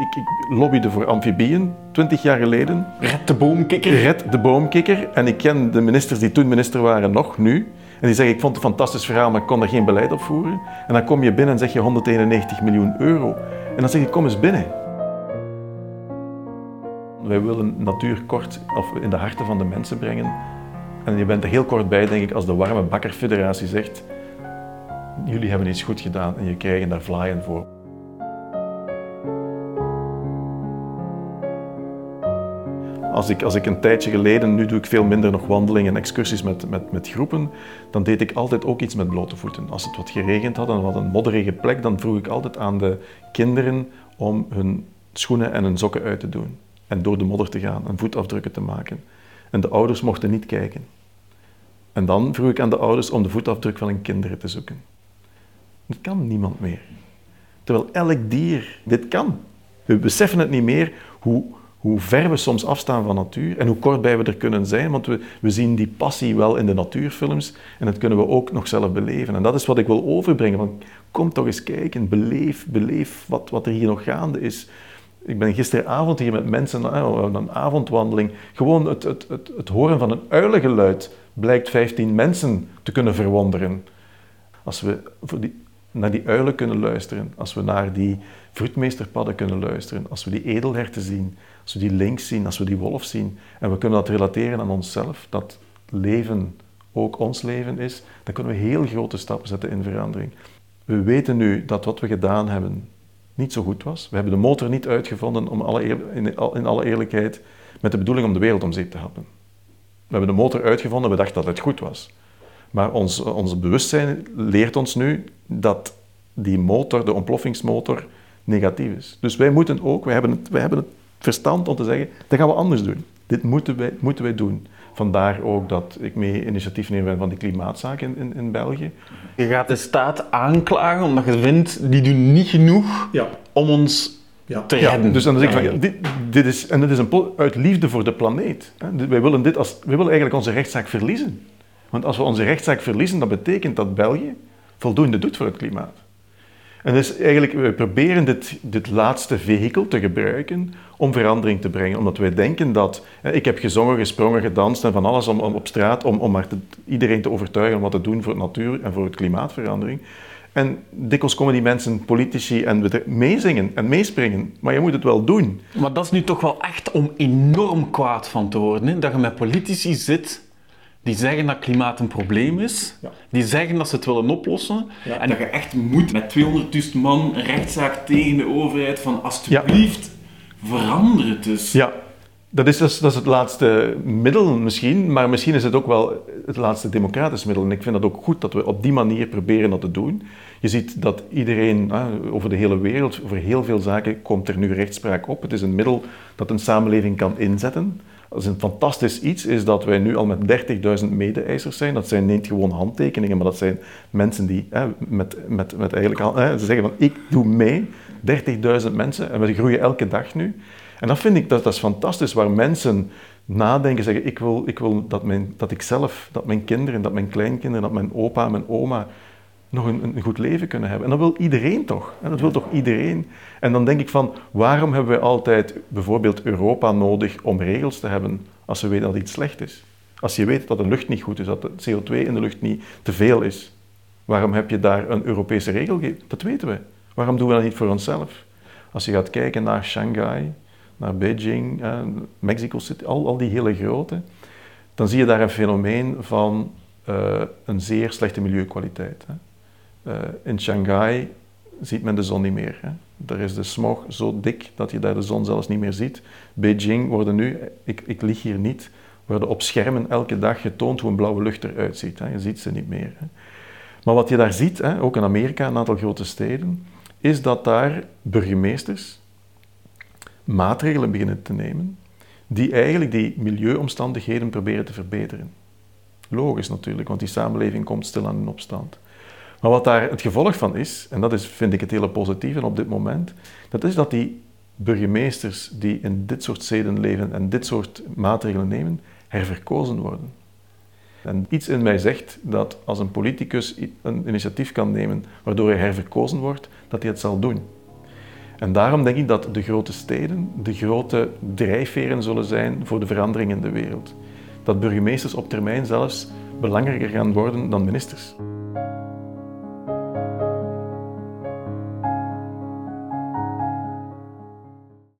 Ik, ik lobbyde voor amfibieën 20 jaar geleden. Red de boomkikker. Red de boomkikker. En ik ken de ministers die toen minister waren nog nu. En die zeggen, ik vond het een fantastisch verhaal, maar ik kon er geen beleid op voeren. En dan kom je binnen en zeg je 191 miljoen euro. En dan zeg je, kom eens binnen. Wij willen natuur kort of in de harten van de mensen brengen. En je bent er heel kort bij, denk ik, als de Warme Bakkerfederatie zegt jullie hebben iets goed gedaan en je krijgt daar vlaaien voor. Als ik, als ik een tijdje geleden, nu doe ik veel minder nog wandelingen en excursies met, met, met groepen, dan deed ik altijd ook iets met blote voeten. Als het wat geregend had en wat een modderige plek, dan vroeg ik altijd aan de kinderen om hun schoenen en hun sokken uit te doen. En door de modder te gaan en voetafdrukken te maken. En de ouders mochten niet kijken. En dan vroeg ik aan de ouders om de voetafdruk van hun kinderen te zoeken. Dat kan niemand meer. Terwijl elk dier dit kan. We beseffen het niet meer hoe, hoe ver we soms afstaan van natuur en hoe kortbij we er kunnen zijn, want we, we zien die passie wel in de natuurfilms en dat kunnen we ook nog zelf beleven. En dat is wat ik wil overbrengen. Kom toch eens kijken, beleef, beleef wat, wat er hier nog gaande is. Ik ben gisteravond hier met mensen op een avondwandeling. Gewoon het, het, het, het horen van een uilengeluid blijkt 15 mensen te kunnen verwonderen. Als we voor die, naar die uilen kunnen luisteren, als we naar die vroedmeesterpadden kunnen luisteren, als we die edelherten zien, als we die lynx zien, als we die wolf zien, en we kunnen dat relateren aan onszelf, dat leven ook ons leven is, dan kunnen we heel grote stappen zetten in verandering. We weten nu dat wat we gedaan hebben niet zo goed was. We hebben de motor niet uitgevonden om alle in alle eerlijkheid met de bedoeling om de wereld om zeep te helpen. We hebben de motor uitgevonden, we dachten dat het goed was. Maar ons, ons bewustzijn leert ons nu dat die motor, de ontploffingsmotor, negatief is. Dus wij moeten ook, wij hebben het, wij hebben het verstand om te zeggen, dat gaan we anders doen. Dit moeten wij, moeten wij doen. Vandaar ook dat ik mee initiatief neem van die klimaatzaken in, in, in, België. Je gaat de staat aanklagen omdat je vindt, die doen niet genoeg ja. om ons ja. te redden. Ja, dus dan zeg ik van, dit, dit, is, en dit is een, uit liefde voor de planeet. Wij willen, dit als, wij willen eigenlijk onze rechtszaak verliezen. Want als we onze rechtszaak verliezen, dat betekent dat België voldoende doet voor het klimaat. En dus eigenlijk, we proberen dit, dit laatste vehikel te gebruiken om verandering te brengen. Omdat wij denken dat... Ik heb gezongen, gesprongen, gedanst en van alles om, op straat om, om maar iedereen te overtuigen wat te doen voor de natuur en voor het klimaatverandering. En dikwijls komen die mensen, politici, en meezingen en meespringen. Maar je moet het wel doen. Maar dat is nu toch wel echt om enorm kwaad van te worden. Hè? Dat je met politici zit die zeggen dat klimaat een probleem is, die zeggen dat ze het willen oplossen, en dat je echt moet met 200.000 man een rechtszaak tegen de overheid van alsjeblieft, ja. verander het dus. Ja, dat is, dat is, het laatste middel misschien, maar misschien is het ook wel het laatste democratisch middel. En ik vind het ook goed dat we op die manier proberen dat te doen. Je ziet dat iedereen over de hele wereld, over heel veel zaken, komt er nu rechtspraak op. Het is een middel dat een samenleving kan inzetten. Dat is een fantastisch iets, is dat wij nu al met 30.000 mede-eisers zijn. Dat zijn niet gewoon handtekeningen, maar dat zijn mensen die hè, met, met, met eigenlijk hè, ze zeggen van ik doe mee, 30.000 mensen, en we groeien elke dag nu. En dat vind ik, dat, dat is fantastisch, waar mensen nadenken, zeggen ik wil, ik wil dat, mijn, dat ik zelf, dat mijn kinderen, dat mijn kleinkinderen, dat mijn opa mijn oma nog een, goed leven kunnen hebben. En dat wil iedereen toch? Dat wil toch iedereen? En dan denk ik van, waarom hebben we altijd bijvoorbeeld Europa nodig om regels te hebben als we weten dat iets slecht is? Als je weet dat de lucht niet goed is, dat de CO2 in de lucht niet te veel is, waarom heb je daar een Europese regel? Dat weten we. Waarom doen we dat niet voor onszelf? Als je gaat kijken naar Shanghai, naar Beijing, eh, Mexico City, al, al die hele grote, dan zie je daar een fenomeen van uh, een zeer slechte milieukwaliteit. Hè. Uh, in Shanghai ziet men de zon niet meer. Hè. Daar is de smog zo dik dat je daar de zon zelfs niet meer ziet. Beijing worden nu, ik, ik lig hier niet, worden op schermen elke dag getoond hoe een blauwe lucht eruit ziet. Hè. Je ziet ze niet meer. Hè. Maar wat je daar ziet, hè, ook in Amerika, een aantal grote steden, is dat daar burgemeesters maatregelen beginnen te nemen die eigenlijk die milieuomstandigheden proberen te verbeteren. Logisch natuurlijk, want die samenleving komt stil aan in opstand. Maar wat daar het gevolg van is, en dat is, vind ik het hele positieve op dit moment, dat is dat die burgemeesters die in dit soort steden leven en dit soort maatregelen nemen, herverkozen worden. En iets in mij zegt dat als een politicus een initiatief kan nemen waardoor hij herverkozen wordt, dat hij het zal doen. En daarom denk ik dat de grote steden de grote drijfveren zullen zijn voor de verandering in de wereld. Dat burgemeesters op termijn zelfs belangrijker gaan worden dan ministers.